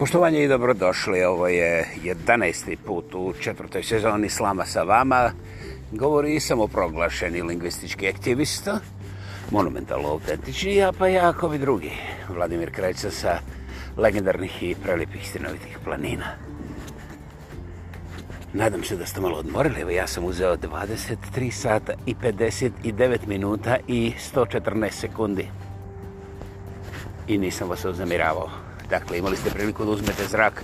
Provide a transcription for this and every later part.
Poštovanje i dobrodošli. Ovo je 11. put u četvrtoj sezoni Slama sa vama. Govori i samoproglašeni lingvistički aktivista, monumentalno autentični, a pa Jakovi drugi, Vladimir Kreca sa legendarnih i prelipih stinovitih planina. Nadam se da ste malo odmorili, evo ja sam uzeo 23 sata i 59 minuta i 114 sekundi. I nisam vas uznamiravao. Dakle, imali ste priliku da uzmete zrak.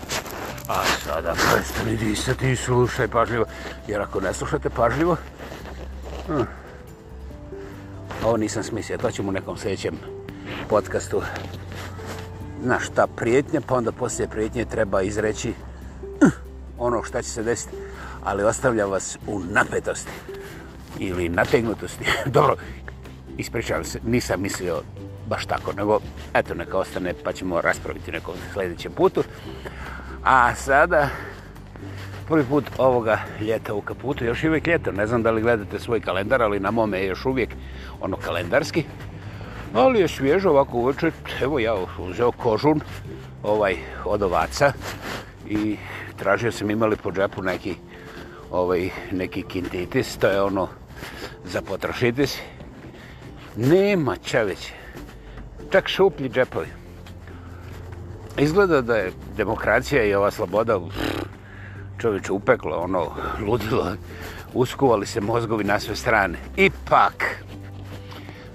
A sada prestani disati i slušaj pažljivo. Jer ako ne slušate pažljivo... Hm. Ovo nisam smislio, to ćemo u nekom sljedećem podcastu. Znaš, ta prijetnja, pa onda poslije prijetnje treba izreći hm, ono šta će se desiti, ali ostavlja vas u napetosti ili nategnutosti. Dobro, ispričavam se, nisam mislio baš tako, nego eto neka ostane pa ćemo raspraviti nekom sljedećem putu. A sada, prvi put ovoga ljeta u kaputu, još uvijek ljeto, ne znam da li gledate svoj kalendar, ali na mome je još uvijek ono kalendarski. Ali je svježo ovako uveče, evo ja uzeo kožun ovaj od ovaca i tražio sam imali po džepu neki ovaj neki kintitis, to je ono za potrošitis. Nema čeveće. Čak šuplji džepovi. Izgleda da je demokracija i ova sloboda čovječ upeklo, ono, ludilo. Uskuvali se mozgovi na sve strane. Ipak,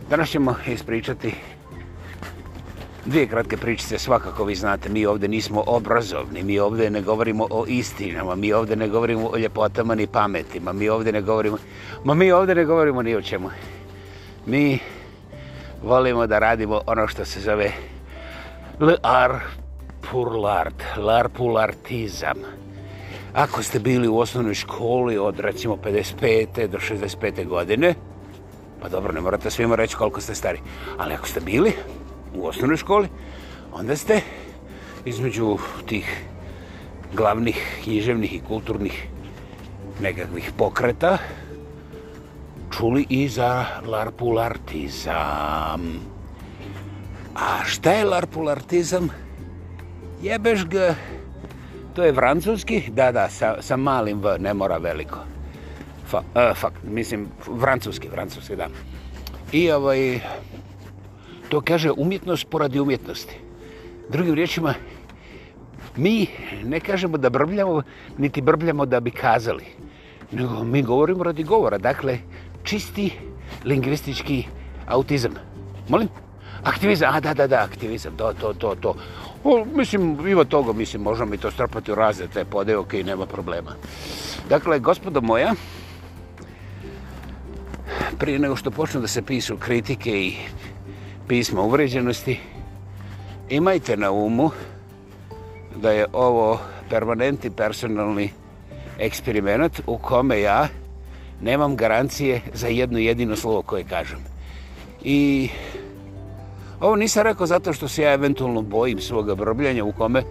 danas ćemo ispričati dvije kratke pričice. Svakako vi znate, mi ovdje nismo obrazovni. Mi ovdje ne govorimo o istinama. Mi ovdje ne govorimo o ljepotama ni pametima. Mi ovdje ne govorimo... Ma mi ovdje ne govorimo ni o čemu mi volimo da radimo ono što se zove LR Purlart, LR Pulartizam. Ako ste bili u osnovnoj školi od recimo 55. do 65. godine, pa dobro, ne morate svima reći koliko ste stari, ali ako ste bili u osnovnoj školi, onda ste između tih glavnih književnih i kulturnih nekakvih pokreta, čuli i za larpulartizam. A šta je larpulartizam? Jebeš ga. To je francuski? Da, da, sa, sa malim V, ne mora veliko. Fa, uh, e, fa, mislim, francuski, francuski, da. I ovaj, to kaže umjetnost poradi umjetnosti. Drugim riječima, mi ne kažemo da brbljamo, niti brbljamo da bi kazali. Nego mi govorimo radi govora. Dakle, čisti lingvistički autizam. Molim? Aktivizam, a da, da, da, aktivizam, to, to, to, to. O, mislim, ima toga, mislim, možemo mi to strpati u razne te pode, okej, okay, nema problema. Dakle, gospodo moja, prije nego što počnu da se pišu kritike i pisma uvređenosti, imajte na umu da je ovo permanentni personalni eksperiment u kome ja nemam garancije za jedno jedino slovo koje kažem. I ovo nisam rekao zato što se ja eventualno bojim svoga brbljanja u kome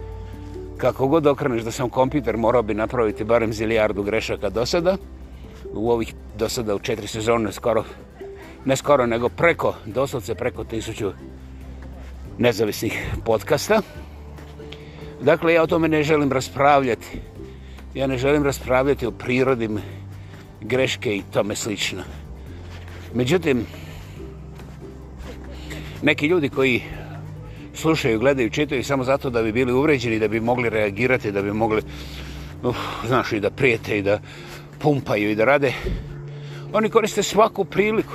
kako god okreneš da sam kompjuter morao bi napraviti barem zilijardu grešaka do sada. U ovih do sada u četiri sezone skoro, ne skoro nego preko, doslovce preko tisuću nezavisnih podcasta. Dakle, ja o tome ne želim raspravljati. Ja ne želim raspravljati o prirodim greške i tome slično. Međutim, neki ljudi koji slušaju, gledaju, čitaju samo zato da bi bili uvređeni, da bi mogli reagirati, da bi mogli, uf, znaš, i da prijete i da pumpaju i da rade, oni koriste svaku priliku.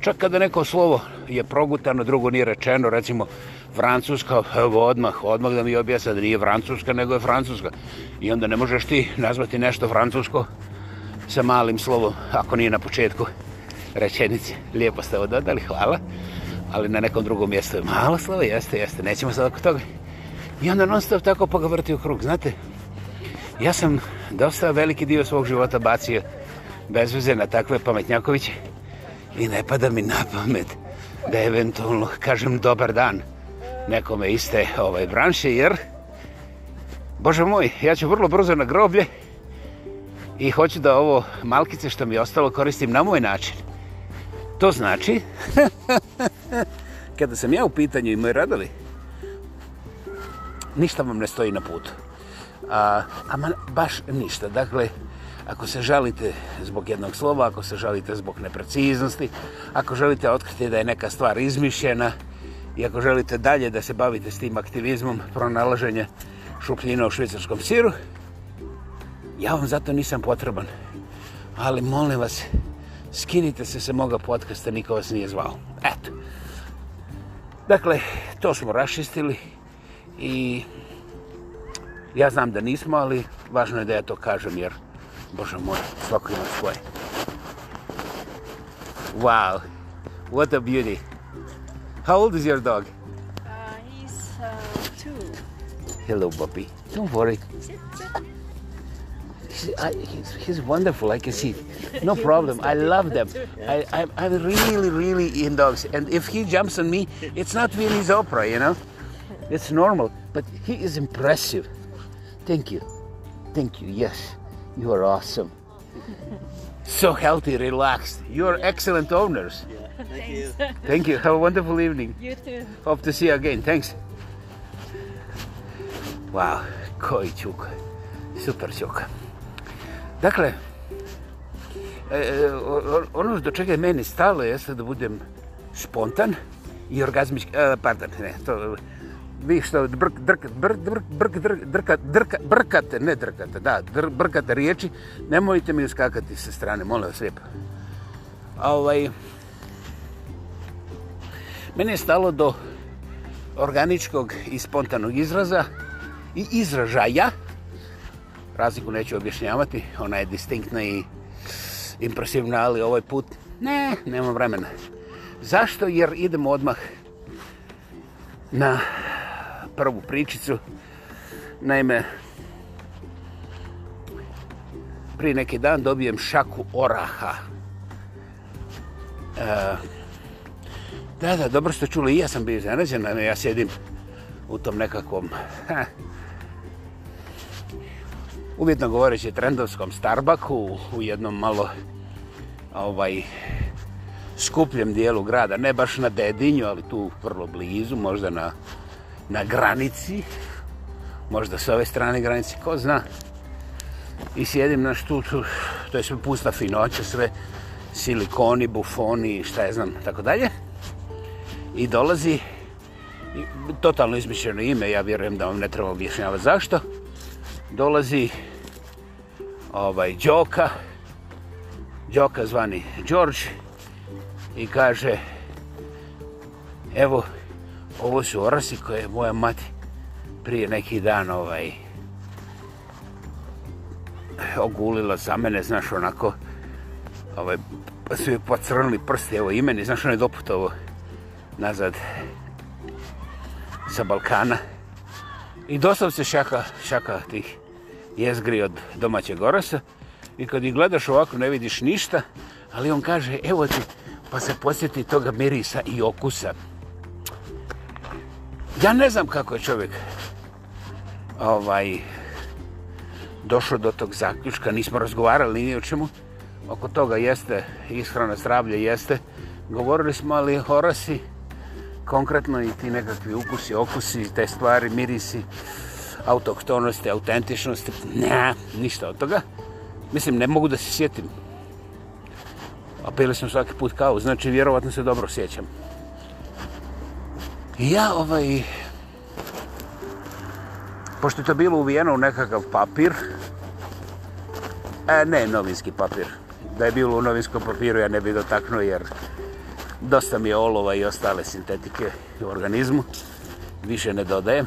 Čak kada neko slovo je progutano, drugo nije rečeno, recimo, Francuska, evo odmah, odmah da mi objasa da nije Francuska, nego je Francuska. I onda ne možeš ti nazvati nešto Francusko, sa malim slovom, ako nije na početku rečenice. Lijepo ste ovo dodali, hvala. Ali na nekom drugom mjestu je malo slovo, jeste, jeste, nećemo sad oko toga. I onda non stop tako pa ga vrti u krug, znate. Ja sam dosta veliki dio svog života bacio bez veze na takve pametnjakoviće i ne pada mi na pamet da eventualno kažem dobar dan nekome iste ovaj branše, jer Bože moj, ja ću vrlo brzo na groblje i hoću da ovo malkice što mi je ostalo koristim na moj način. To znači, kada sam ja u pitanju i moj radovi, ništa vam ne stoji na putu. A, a man, baš ništa. Dakle, ako se žalite zbog jednog slova, ako se žalite zbog nepreciznosti, ako želite otkriti da je neka stvar izmišljena i ako želite dalje da se bavite s tim aktivizmom pronalaženja šupljina u švicarskom siru, Ja vam zato nisam potreban. Ali molim vas, skinite se sa moga podcasta, niko vas nije zvao. Eto. Dakle, to smo rašistili i ja znam da nismo, ali važno je da ja to kažem, jer, Bože moj, svako ima svoje. Wow, what a beauty. How old is your dog? Uh, he's uh, two. Hello, puppy. Don't worry. Sit. I, he's, he's, wonderful. I can see, no problem. I love them. I, I, I'm really, really in dogs. And if he jumps on me, it's not Vinny's opera, you know. It's normal. But he is impressive. Thank you, thank you. Yes, you are awesome. So healthy, relaxed. You are excellent owners. Thank you. Thank you. Have a wonderful evening. You too. Hope to see you again. Thanks. Wow, Koichuk. Super čuk. Dakle, e, e ono do čega je meni stalo jeste da budem spontan i orgazmički, e, pardon, ne, to, vi što drk, drk, drk, drk, drk, drk, drk, drk, brkate, ne drkate, da, drk, brkate riječi, nemojte mi uskakati sa strane, molim vas lijepo. Ovaj, meni je stalo do organičkog i spontanog izraza i izražaja, razliku neću objašnjavati, ona je distinktna i impresivna, ali ovaj put ne, nema vremena. Zašto? Jer idemo odmah na prvu pričicu. Naime, pri neki dan dobijem šaku oraha. E, da, da, dobro ste čuli, i ja sam bio zanađen, ja sjedim u tom nekakvom, ha, uvjetno govoreći trendovskom Starbucku u jednom malo ovaj skupljem dijelu grada, ne baš na Dedinju, ali tu vrlo blizu, možda na, na granici, možda s ove strane granice, ko zna. I sjedim na štutu, to je sve pusta finoća, sve silikoni, bufoni, šta je znam, tako dalje. I dolazi, totalno izmišljeno ime, ja vjerujem da vam ne treba objašnjavati zašto, dolazi ovaj Đoka, Đoka zvani Đorđ, i kaže evo, ovo su orasi koje je moja mati prije neki dan ovaj ogulila za mene, znaš, onako ovaj, pa su joj pocrnili prsti, evo imeni, znaš, ono je doput ovo nazad sa Balkana i dosta se šaka, šaka tih jezgri od domaćeg orasa i kad ih gledaš ovako ne vidiš ništa, ali on kaže evo ti, pa se posjeti toga mirisa i okusa. Ja ne znam kako je čovjek ovaj, došao do tog zaključka, nismo razgovarali ni o čemu, oko toga jeste ishrana zdravlje, jeste, govorili smo ali horasi, orasi, konkretno i ti nekakvi ukusi, okusi, te stvari, mirisi, autoktonosti, autentičnosti, ne, ništa od toga. Mislim, ne mogu da se sjetim. A pili sam svaki put kao, znači vjerovatno se dobro sjećam. I ja ovaj... Pošto je to bilo uvijeno u nekakav papir, e, ne novinski papir, da je bilo u novinskom papiru ja ne bi dotaknuo jer dosta mi je olova i ostale sintetike u organizmu, više ne dodajem,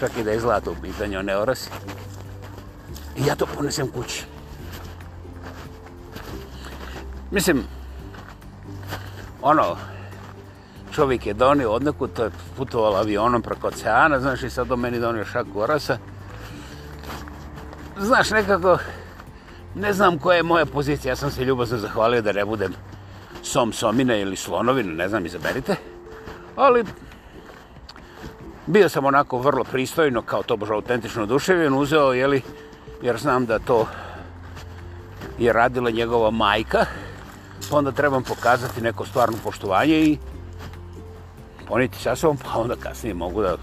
čak i da je zlato u pitanju, a ne oras. I ja to ponesem kući. Mislim, ono, čovjek je donio odneku, to je putovalo avionom preko oceana, znaš, i sad do meni donio šak orasa. Znaš, nekako, ne znam koja je moja pozicija, ja sam se ljubazno zahvalio da ne budem som somine ili slonovine, ne znam, izaberite. Ali bio sam onako vrlo pristojno, kao to bože autentično oduševljen, uzeo, jeli, jer znam da to je radila njegova majka, pa onda trebam pokazati neko stvarno poštovanje i poniti sa sobom, pa onda kasnije mogu da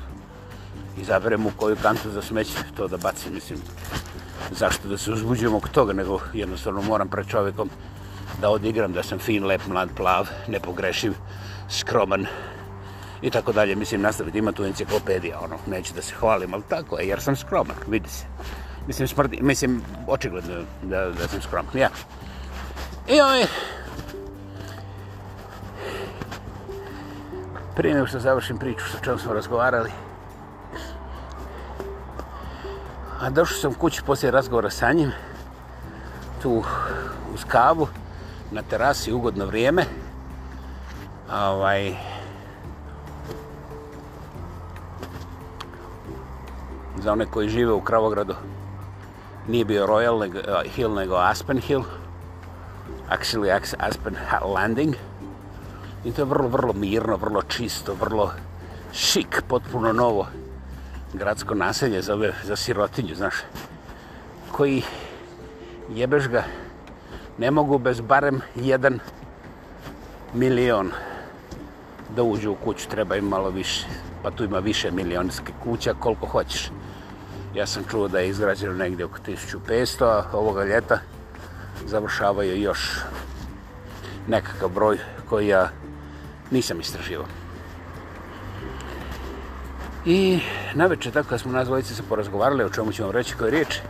izaberem u koju kantu za smeće to da bacim, mislim, zašto da se uzbuđujem oko toga, nego jednostavno moram pred čovjekom da odigram da sam fin, lep, mlad, plav, nepogrešiv, skroman i tako dalje. Mislim, nastavit ima tu enciklopedija, ono, neću da se hvalim, ali tako je, jer sam skroman, vidi se. Mislim, smrdi, mislim, očigledno da, da sam skroman, ja. I ovaj... Prije nego što završim priču sa čom smo razgovarali, a došao sam kući poslije razgovora sa njim, tu uz kavu, na terasi ugodno vrijeme. Ovaj za one koji žive u Kravogradu nije bio Royal nego, eh, Hill nego Aspen Hill. Actually Aspen Landing. I to je vrlo, vrlo mirno, vrlo čisto, vrlo šik, potpuno novo gradsko naselje za, ove, za sirotinju, znaš. Koji jebeš ga, ne mogu bez barem jedan milion da uđu u kuću, treba im malo više. Pa tu ima više milionske kuća, koliko hoćeš. Ja sam čuo da je izgrađeno negdje oko 1500, a ovoga ljeta završavaju još nekakav broj koji ja nisam istraživo. I na večer, tako da smo nas dvojice se porazgovarali o čemu ću vam reći koje riječi,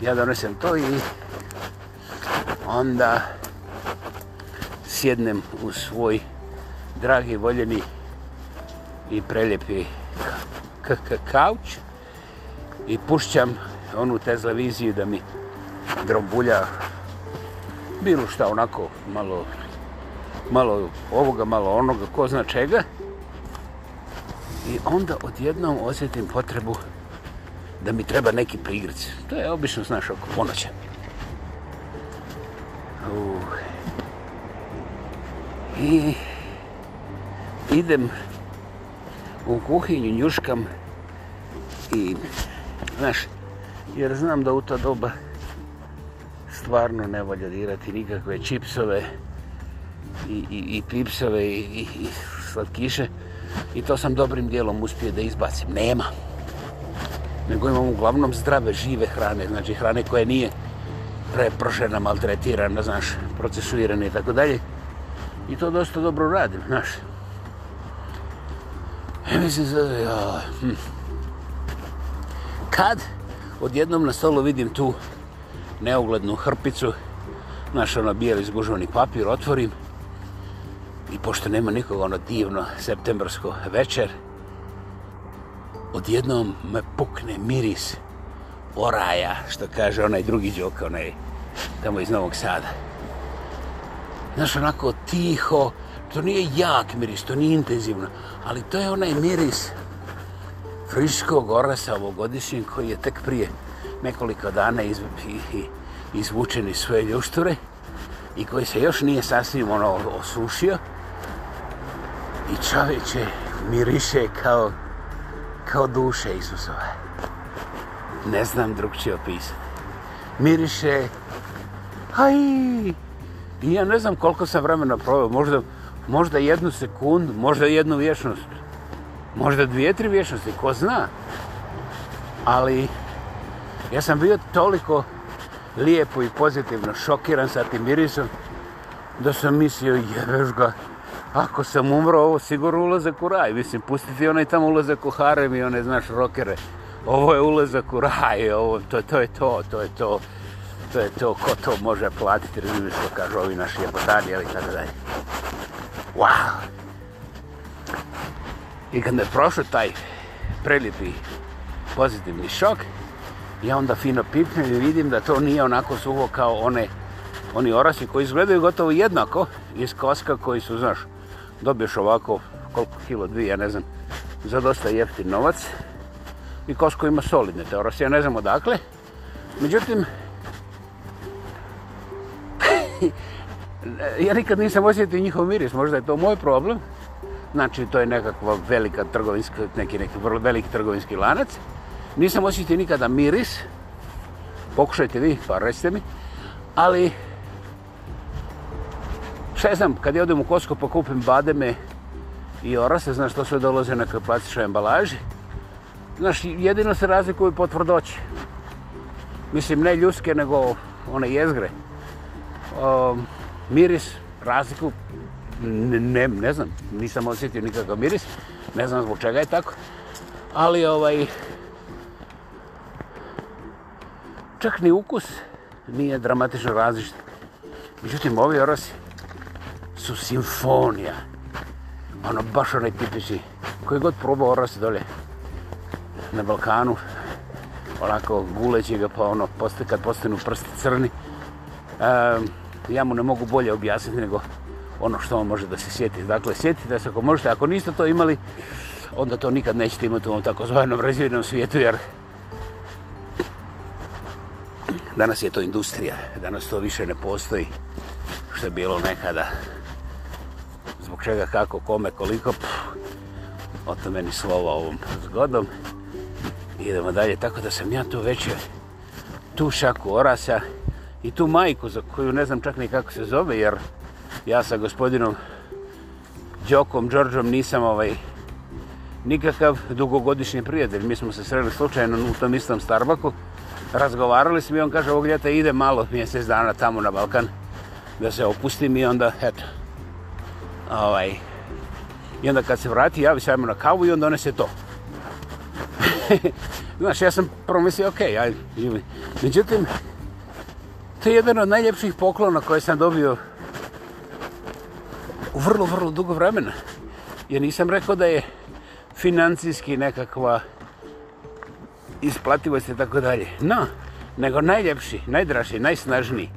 ja donesem to i onda sjednem u svoj dragi voljeni i prelijepi kauč i pušćam onu televiziju da mi drobulja bilo šta onako malo, malo ovoga, malo onoga, ko zna čega. I onda odjednom osjetim potrebu da mi treba neki prigrac. To je obično, znaš, oko ponoća. Uh. I idem u kuhinju, njuškam i, znaš, jer znam da u ta doba stvarno ne volja dirati nikakve čipsove i, i, i pipsove i, i, i slatkiše i to sam dobrim dijelom uspio da izbacim. Nema. Nego imam uglavnom zdrave, žive hrane, znači hrane koje nije prepršena, maltretirana, znaš, procesuirana i tako dalje. I to dosta dobro radim, znaš. E, mislim, za, ja, hm. Kad odjednom na stolu vidim tu neuglednu hrpicu, znaš, ono, bijeli zgužovani papir, otvorim i pošto nema nikoga, ono, divno septembrsko večer, odjednom me pukne miris, oraja, što kaže onaj drugi džok, onaj tamo iz Novog Sada. Znaš, onako tiho, to nije jak miris, to nije intenzivno, ali to je onaj miris friškog orasa ovogodišnjeg koji je tek prije nekoliko dana iz, izvučen iz svoje ljušture i koji se još nije sasvim ono osušio i čovječe miriše kao, kao duše Isusove ne znam drug će opisati. Miriše, haj, i ja ne znam koliko sam vremena probao, možda, možda jednu sekundu, možda jednu vješnost, možda dvije, tri vješnosti, ko zna. Ali ja sam bio toliko lijepo i pozitivno šokiran sa tim mirisom, da sam mislio, jebeš ga, ako sam umro, ovo sigurno ulazak u raj. Mislim, pustiti onaj tamo ulazak u harem i one, znaš, rokere ovo je ulazak u raj, ovo, to, to je to, to je to, to je to, ko to može platiti, razumiješ što kažu ovi naši jebotani, ali tako dalje. Wow! I kad me prošao taj prelijepi pozitivni šok, ja onda fino pipnem i vidim da to nije onako suho kao one, oni orasi koji izgledaju gotovo jednako iz koska koji su, znaš, dobiješ ovako koliko kilo dvije, ja ne znam, za dosta jeftin novac i Kosko ima solidne teorose, ja ne znam odakle. Međutim, ja nikad nisam osjetio njihov miris, možda je to moj problem. Znači, to je nekakva velika trgovinska, neki neki vrlo veliki trgovinski lanac. Nisam osjetio nikada miris. Pokušajte vi, pa recite mi. Ali, šta znam, kad ja odem u Kosko pa kupim bademe i orase, znaš, to sve dolaze na krplaciša embalaži znaš, jedino se razlikuju po tvrdoći. Mislim, ne ljuske, nego one jezgre. Um, miris, razliku, ne, ne, ne znam, nisam osjetio nikakav miris, ne znam zbog čega je tako, ali ovaj, čak ni ukus nije dramatično različit. Međutim, ovi orasi su simfonija. Ono, baš onaj tipični, koji god probao orasi dolje, na Balkanu, onako guleći ga, pa ono, poste, kad postanu prsti crni. E, ja mu ne mogu bolje objasniti nego ono što on može da se sjeti. Dakle, sjetite se ako možete, ako niste to imali, onda to nikad nećete imati u ovom takozvanom razvijenom svijetu, jer danas je to industrija, danas to više ne postoji što je bilo nekada. Zbog čega, kako, kome, koliko, pff, o to meni slova ovom zgodom idemo dalje. Tako da sam ja tu večer tu šaku orasa i tu majku za koju ne znam čak ni kako se zove jer ja sa gospodinom Đokom, Đorđom nisam ovaj nikakav dugogodišnji prijatelj. Mi smo se sreli slučajno u tom istom Starbaku. Razgovarali smo i on kaže ovog ljeta ide malo mjesec dana tamo na Balkan da se opustim i onda eto ovaj i onda kad se vrati javi se ajmo na kavu i onda donese to. znaš, ja sam prvo mislio, ok, ja živim. Međutim, to je jedan od najljepših poklona koje sam dobio u vrlo, vrlo dugo vremena. Ja nisam rekao da je financijski nekakva isplativost i tako dalje. No, nego najljepši, najdraži, najsnažniji,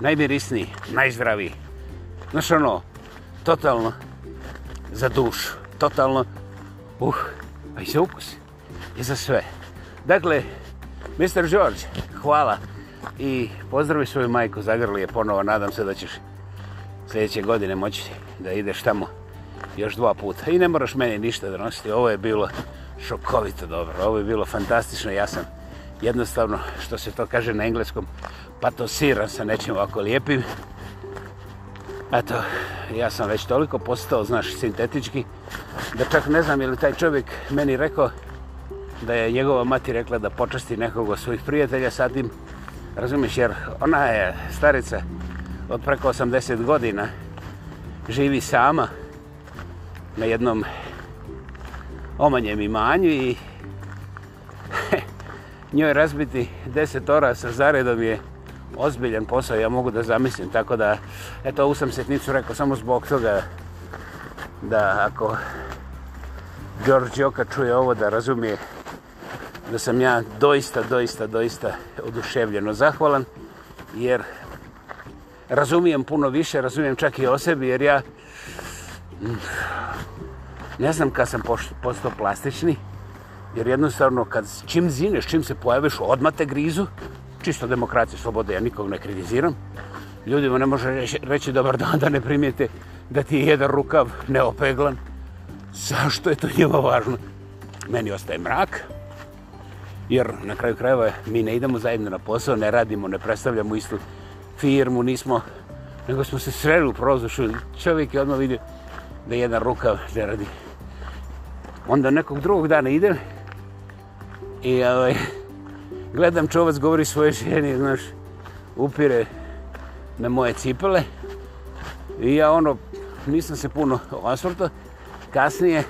najmirisniji, najzdraviji. Znaš ono, totalno za dušu, totalno, uh, a i za ukusi i za sve. Dakle, Mr. George, hvala i pozdravi svoju majku, zagrli je ponovo, nadam se da ćeš sljedeće godine moći da ideš tamo još dva puta. I ne moraš meni ništa donositi, ovo je bilo šokovito dobro, ovo je bilo fantastično, ja sam jednostavno, što se to kaže na engleskom, patosiran sa nečim ovako lijepim. Eto, ja sam već toliko postao, znaš, sintetički, da čak ne znam je li taj čovjek meni rekao da je njegova mati rekla da počasti nekog od svojih prijatelja sa tim. Razumiješ, jer ona je starica od preko 80 godina, živi sama na jednom omanjem imanju i njoj razbiti 10 ora sa zaredom je ozbiljan posao, ja mogu da zamislim. Tako da, eto, ovu sam setnicu rekao samo zbog toga da ako Đorđe Oka čuje ovo da razumije da sam ja doista, doista, doista oduševljeno zahvalan, jer razumijem puno više, razumijem čak i o sebi, jer ja mm, ne znam kad sam postao plastični, jer jednostavno kad čim zineš, čim se pojaviš, odmah te grizu, čisto demokracija, sloboda, ja nikog ne kritiziram, ljudima ne može reći, reći dobar dan da ne primijete da ti je jedan rukav neopeglan. Zašto je to njima važno? Meni ostaje mrak, jer na kraju krajeva mi ne idemo zajedno na posao, ne radimo, ne predstavljamo istu firmu, nismo, nego smo se sreli u prozošu. Čovjek je odmah vidio da jedan rukav ne radi. Onda nekog drugog dana idem i ovaj, gledam čovac govori svoje ženi, znaš, upire na moje cipele i ja ono, nisam se puno osvrto. Kasnije,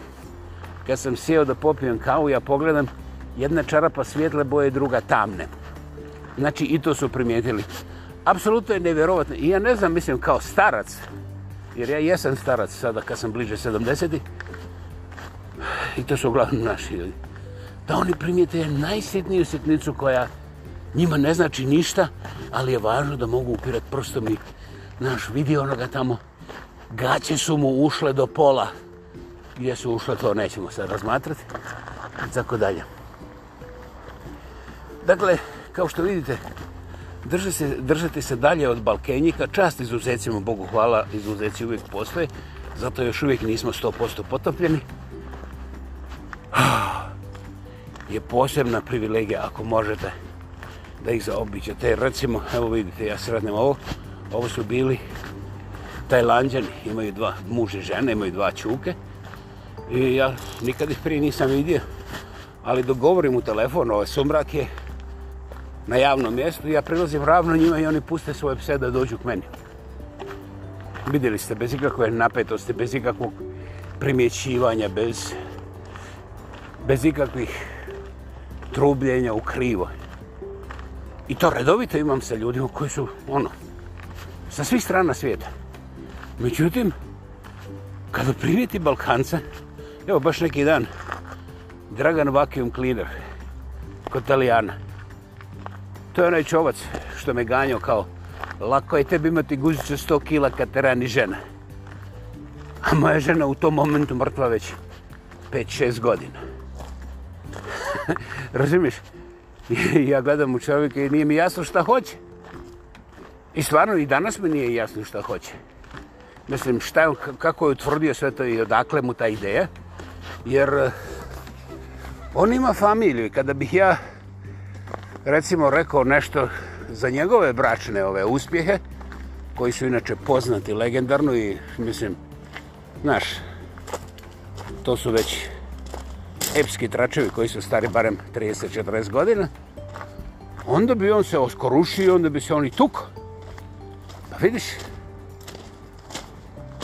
kad sam sjeo da popijem kavu, ja pogledam jedna čarapa svjetle boje, druga tamne. Znači, i to su primijetili. Apsolutno je nevjerovatno. I ja ne znam, mislim, kao starac, jer ja jesam starac sada kad sam bliže 70-i, i to su uglavnom naši ljudi, da oni primijete najsjetniju sjetnicu koja njima ne znači ništa, ali je važno da mogu upirati prstom i naš vidi onoga tamo. Gaće su mu ušle do pola. Gdje su ušle, to nećemo sad razmatrati. Zako dalje. Dakle, kao što vidite, drže se, držate se dalje od balkenjika, čast izuzetcima, Bogu hvala, izuzetci uvijek postoje, zato još uvijek nismo 100% potopljeni. Je posebna privilegija, ako možete, da ih zaobićate. Recimo, evo vidite, ja sretnem ovo, ovo su bili Tajlanđani, imaju dva muže žene, imaju dva čuke. I ja nikad ih prije nisam vidio, ali dogovorim u telefon, ovaj sumrak je, na javnom mjestu, ja prilazim ravno njima i oni puste svoje pse da dođu k meni. Vidjeli ste, bez ikakve napetosti, bez ikakvog primjećivanja, bez, bez ikakvih trubljenja u krivo. I to redovito imam sa ljudima koji su, ono, sa svih strana svijeta. Međutim, kada primijeti Balkanca, evo baš neki dan, Dragan Vacuum Cleaner, kod Talijana, To je onaj čovac što me ganjao kao lako je tebi imati guzicu 100 kila kad te rani žena. A moja žena u tom momentu mrtva već 5-6 godina. Razumiješ? ja gledam u čovjeka i nije mi jasno šta hoće. I stvarno i danas mi nije jasno šta hoće. Mislim, šta je, kako je utvrdio sve to i odakle mu ta ideja. Jer eh, on ima familiju i kada bih ja recimo rekao nešto za njegove bračne ove uspjehe koji su inače poznati legendarno i mislim znaš to su već epski tračevi koji su stari barem 30-40 godina onda bi on se oskorušio onda bi se oni tuk pa vidiš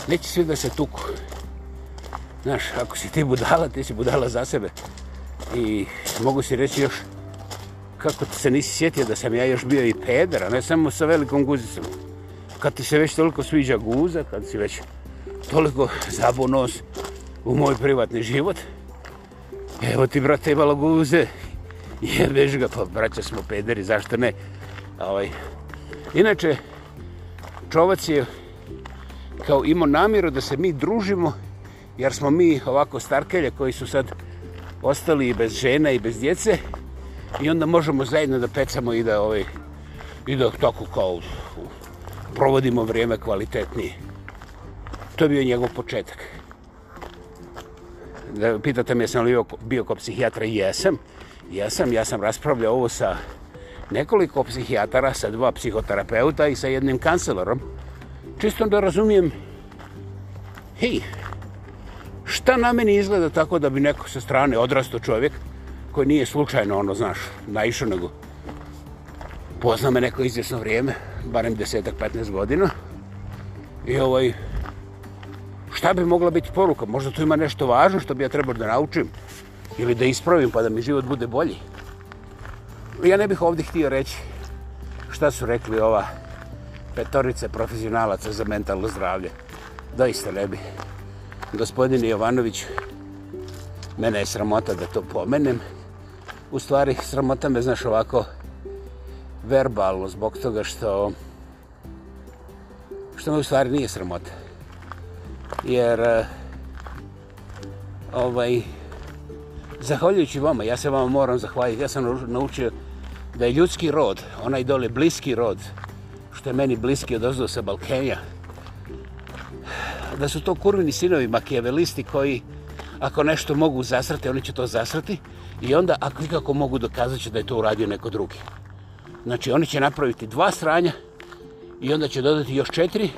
neće svi da se tuku znaš ako si ti budala ti si budala za sebe i mogu si reći još kako ti se nisi sjetio da sam ja još bio i peder, a ne samo sa velikom guzicom. Kad ti se već toliko sviđa guza, kad si već toliko zabu nos u moj privatni život, evo ti, brate, imalo guze, jebeš ga, pa braća smo pederi, zašto ne? Ovaj. Inače, čovac je kao imao namjeru da se mi družimo, jer smo mi ovako starkelje koji su sad ostali i bez žena i bez djece, i onda možemo zajedno da pecamo i da ovaj i da toku kao provodimo vrijeme kvalitetnije. To je bio njegov početak. Da pitate me jesam li bio, bio kao psihijatra? Jesam. Jesam, ja sam raspravljao ovo sa nekoliko psihijatara, sa dva psihoterapeuta i sa jednim kancelorom. Čisto da razumijem, hej, šta na meni izgleda tako da bi neko sa strane odrasto čovjek, koji nije slučajno, ono, znaš, naišao, nego pozna me neko izvjesno vrijeme, barem desetak, petnaest godina. I ovaj, šta bi mogla biti poruka? Možda tu ima nešto važno što bi ja trebao da naučim ili da ispravim pa da mi život bude bolji. Ja ne bih ovdje htio reći šta su rekli ova petorice profesionalaca za mentalno zdravlje. Doista ne bi. Gospodin Jovanović, mene je sramota da to pomenem, u stvari sramota me, znaš, ovako verbalno zbog toga što što me u stvari nije sramota. Jer eh, ovaj zahvaljujući vama, ja se vama moram zahvaliti, ja sam naučio da je ljudski rod, onaj dole bliski rod, što je meni bliski od ozdo sa Balkenja, da su to kurvini sinovi makijavelisti koji ako nešto mogu zasrati, oni će to zasrati i onda ako ikako mogu dokazati da je to uradio neko drugi. Znači oni će napraviti dva sranja i onda će dodati još četiri,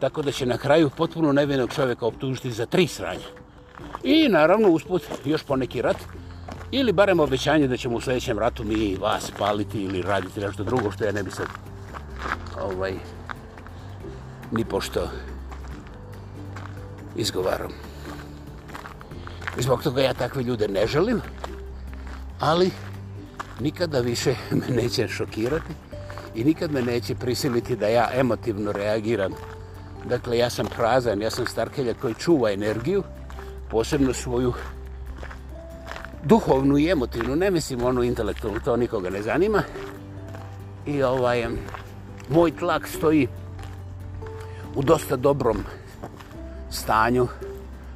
tako da će na kraju potpuno nevjenog čovjeka optužiti za tri sranja. I naravno usput još poneki rat ili barem obećanje da ćemo u sljedećem ratu mi vas paliti ili raditi nešto drugo što ja ne bi sad ovaj, ni pošto izgovaram zbog toga ja takve ljude ne želim, ali nikada više me neće šokirati i nikad me neće prisiliti da ja emotivno reagiram. Dakle, ja sam prazan, ja sam starkelja koji čuva energiju, posebno svoju duhovnu i emotivnu, ne mislim onu intelektualnu, to nikoga ne zanima. I ovaj, moj tlak stoji u dosta dobrom stanju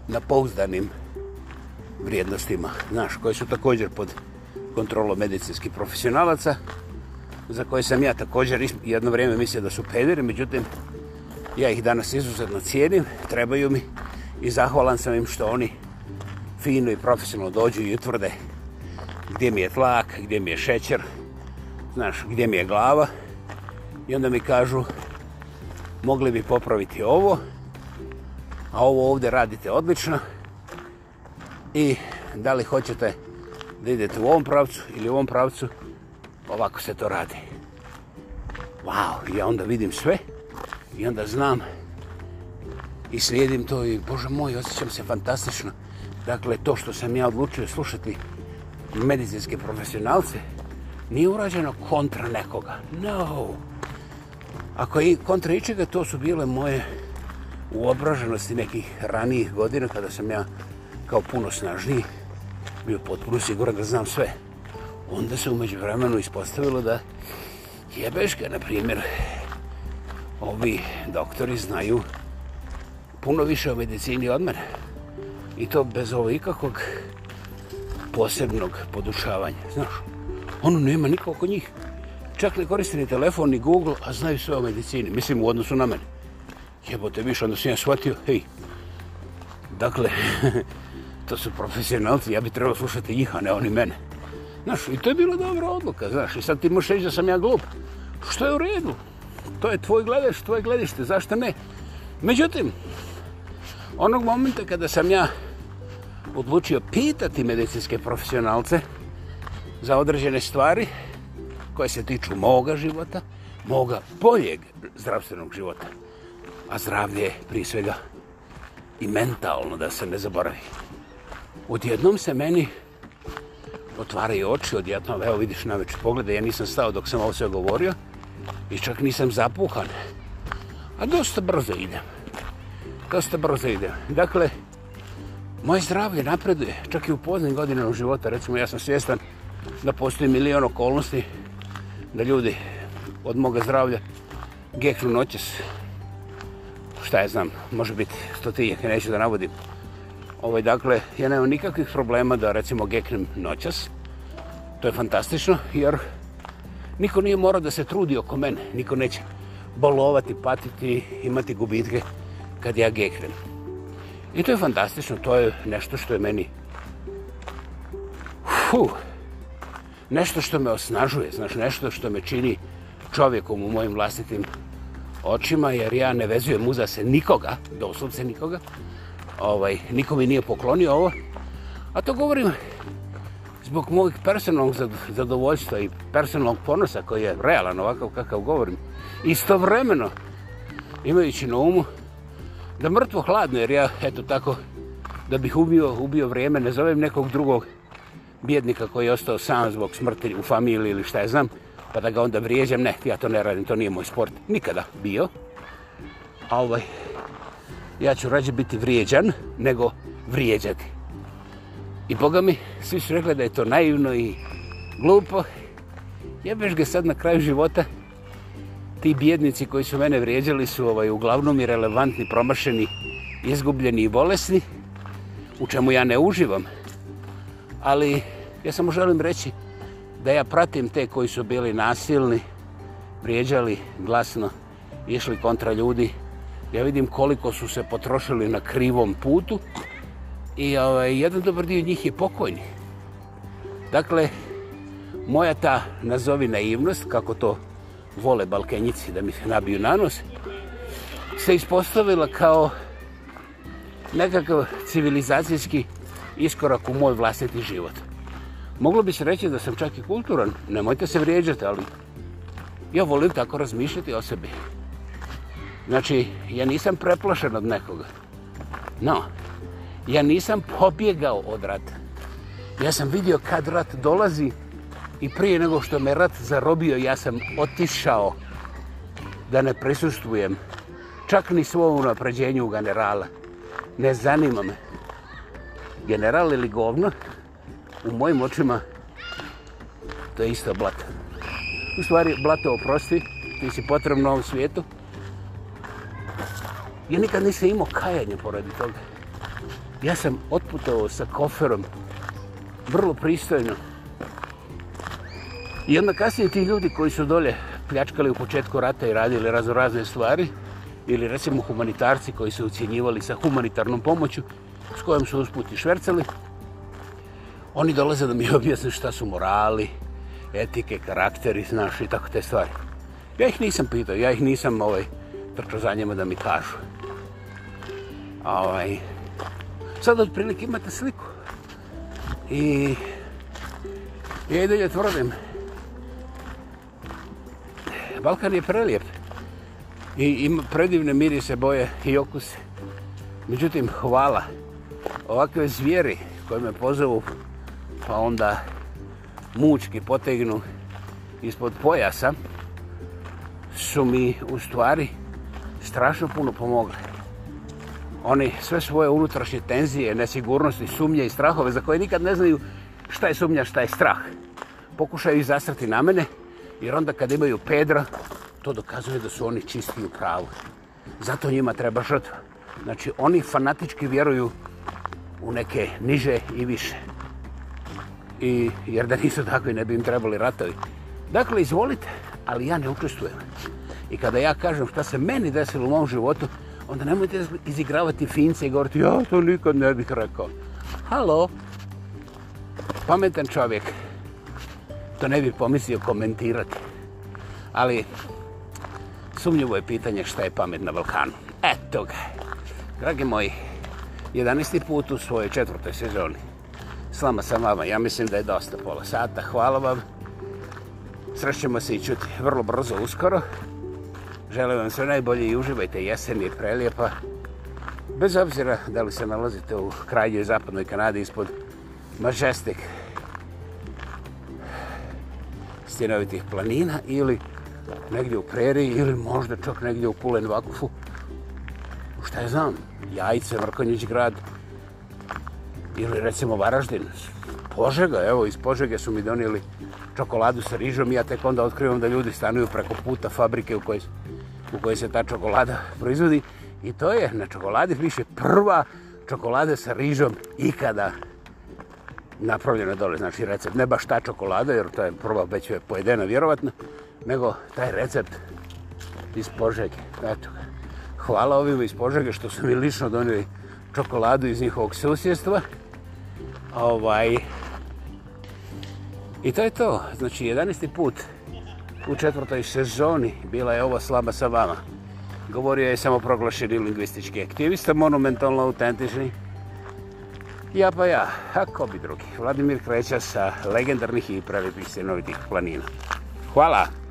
na pouzdanim stanju vrijednostima, znaš, koje su također pod kontrolom medicinskih profesionalaca, za koje sam ja također jedno vrijeme mislio da su pederi, međutim, ja ih danas izuzetno cijenim, trebaju mi i zahvalan sam im što oni fino i profesionalno dođu i utvrde gdje mi je tlak, gdje mi je šećer, znaš, gdje mi je glava i onda mi kažu mogli bi popraviti ovo, a ovo ovdje radite odlično, i da li hoćete da idete u ovom pravcu ili u ovom pravcu, ovako se to radi. Wow, ja onda vidim sve i onda znam i slijedim to i, Bože moj, osjećam se fantastično. Dakle, to što sam ja odlučio slušati medicinske profesionalce, nije urađeno kontra nekoga. No. Ako i kontra ičega, to su bile moje uobraženosti nekih ranijih godina kada sam ja kao puno snažniji, bio potpuno siguran da znam sve. Onda se umeđu vremenu ispostavilo da jebeš ga, na primjer, ovi doktori znaju puno više o medicini od mene. I to bez ovo ikakvog posebnog podučavanja. Znaš, ono nema niko oko njih. Čak ne koriste ni telefon, ni Google, a znaju sve o medicini. Mislim, u odnosu na mene. Jebote, više, onda sam ja shvatio, hej. Dakle, to su profesionalci, ja bi trebalo slušati njih, a ne oni mene. Znaš, i to je bila dobra odluka, znaš, i sad ti možeš reći da sam ja glup. Što je u redu? To je tvoj gledaš, tvoje gledište, zašto ne? Međutim, onog momenta kada sam ja odlučio pitati medicinske profesionalce za određene stvari koje se tiču moga života, moga boljeg zdravstvenog života, a zdravlje je prije svega i mentalno da se ne zaboravi odjednom se meni otvaraju oči, odjednom, evo vidiš na veći pogled, ja nisam stao dok sam ovo sve govorio i čak nisam zapuhan. A dosta brzo idem. Dosta brzo idem. Dakle, moje zdravlje napreduje, čak i u poznim godinama života. Recimo, ja sam svjestan da postoji milion okolnosti da ljudi od moga zdravlja geknu noćas. Šta je znam, može biti stotinjak, neću da navodim. Ovaj, dakle, ja nemam nikakvih problema da recimo geknem noćas. To je fantastično jer niko nije morao da se trudi oko mene. Niko neće bolovati, patiti, imati gubitke kad ja geknem. I to je fantastično, to je nešto što je meni... Fuh, nešto što me osnažuje, znaš, nešto što me čini čovjekom u mojim vlastitim očima, jer ja ne vezujem uza se nikoga, doslovce nikoga, ovaj, niko mi nije poklonio ovo. A to govorim zbog mojeg personalnog zadovoljstva i personalnog ponosa koji je realan ovakav kakav govorim. Istovremeno, imajući na umu, da mrtvo hladno, jer ja, eto tako, da bih ubio, ubio vrijeme, ne zovem nekog drugog bjednika koji je ostao sam zbog smrti u familiji ili šta je znam, pa da ga onda vrijeđam, ne, ja to ne radim, to nije moj sport, nikada bio. A ovaj, ja ću rađe biti vrijeđan nego vrijeđati. I Boga mi, svi su rekli da je to naivno i glupo. Jebeš ga sad na kraju života. Ti bjednici koji su mene vrijeđali su ovaj, uglavnom i relevantni, promašeni, izgubljeni i bolesni, u čemu ja ne uživam. Ali ja samo želim reći da ja pratim te koji su bili nasilni, vrijeđali glasno, išli kontra ljudi, Ja vidim koliko su se potrošili na krivom putu i ovaj, jedan dobar dio njih je pokojni. Dakle, moja ta nazovi naivnost, kako to vole balkenjici da mi se nabiju na nos, se ispostavila kao nekakav civilizacijski iskorak u moj vlastiti život. Moglo bi se reći da sam čak i kulturan, nemojte se vrijeđati, ali ja volim tako razmišljati o sebi. Znači, ja nisam preplašen od nekoga. No, ja nisam pobjegao od rata. Ja sam vidio kad rat dolazi i prije nego što me rat zarobio, ja sam otišao da ne prisustujem. Čak ni svojom napređenju generala. Ne zanima me. General ili govno, u mojim očima, to je isto blat. U stvari, blato oprosti, ti si potrebno u ovom svijetu. Ja nikad nisam imao kajanje poradi toga. Ja sam otputao sa koferom, vrlo pristojno. I onda kasnije ti ljudi koji su dolje pljačkali u početku rata i radili razno razne stvari, ili recimo humanitarci koji su ucijenjivali sa humanitarnom pomoću, s kojom su usputi švercali, oni dolaze da mi objasne šta su morali, etike, karakteri, znaš i tako te stvari. Ja ih nisam pitao, ja ih nisam ovaj, trčao za njima da mi kažu ovaj, sad otprilike imate sliku. I ja i dalje tvrdim. Balkan je prelijep. I ima predivne mirise, boje i okuse. Međutim, hvala ovakve zvijeri koje me pozovu, pa onda mučki potegnu ispod pojasa, su mi u stvari strašno puno pomogli oni sve svoje unutrašnje tenzije, nesigurnosti, sumnje i strahove za koje nikad ne znaju šta je sumnja, šta je strah. Pokušaju ih zasrati na mene, jer onda kad imaju pedra, to dokazuje da su oni čisti u pravu. Zato njima treba žrtva. Znači, oni fanatički vjeruju u neke niže i više. I jer da nisu tako i ne bi im trebali ratovi. Dakle, izvolite, ali ja ne učestvujem. I kada ja kažem šta se meni desilo u mom životu, onda nemojte izigravati fince i govoriti, ja to nikad ne bih rekao. Halo, pametan čovjek, to ne bih pomislio komentirati, ali sumnjivo je pitanje šta je pamet na Balkanu. Eto ga, dragi moji, 11. put u svojoj četvrtoj sezoni. Slama sam vama, ja mislim da je dosta pola sata, hvala vam. Srećemo se i čuti vrlo brzo, uskoro želeo vam sve najbolje i uživajte jesen je prelijepa. Bez obzira da li se nalazite u krajnjoj zapadnoj Kanadi ispod mažestik stjenovitih planina ili negdje u preriji ili možda čak negdje u Kulen Vakufu. Šta je znam, Jajce, Mrkonjić grad ili recimo Varaždin. Požega, evo, iz Požege su mi donijeli čokoladu sa rižom i ja tek onda otkrivam da ljudi stanuju preko puta fabrike u kojoj su u kojoj se ta čokolada proizvodi i to je na čokoladi više prva čokolada sa rižom ikada napravljena dole, znači recept. Ne baš ta čokolada, jer to je prva već je pojedena vjerovatno, nego taj recept iz Požege. Eto, hvala ovima iz Požege što su mi lično donijeli čokoladu iz njihovog susjedstva. Ovaj, I to je to. Znači, 11. put u četvrtoj sezoni bila je ovo slaba sa vama. Govorio je samo proglašeni lingvistički aktivista, monumentalno autentični. Ja pa ja, a ko bi drugi? Vladimir Kreća sa legendarnih i pravih istinovitih planina. Hvala! Hvala!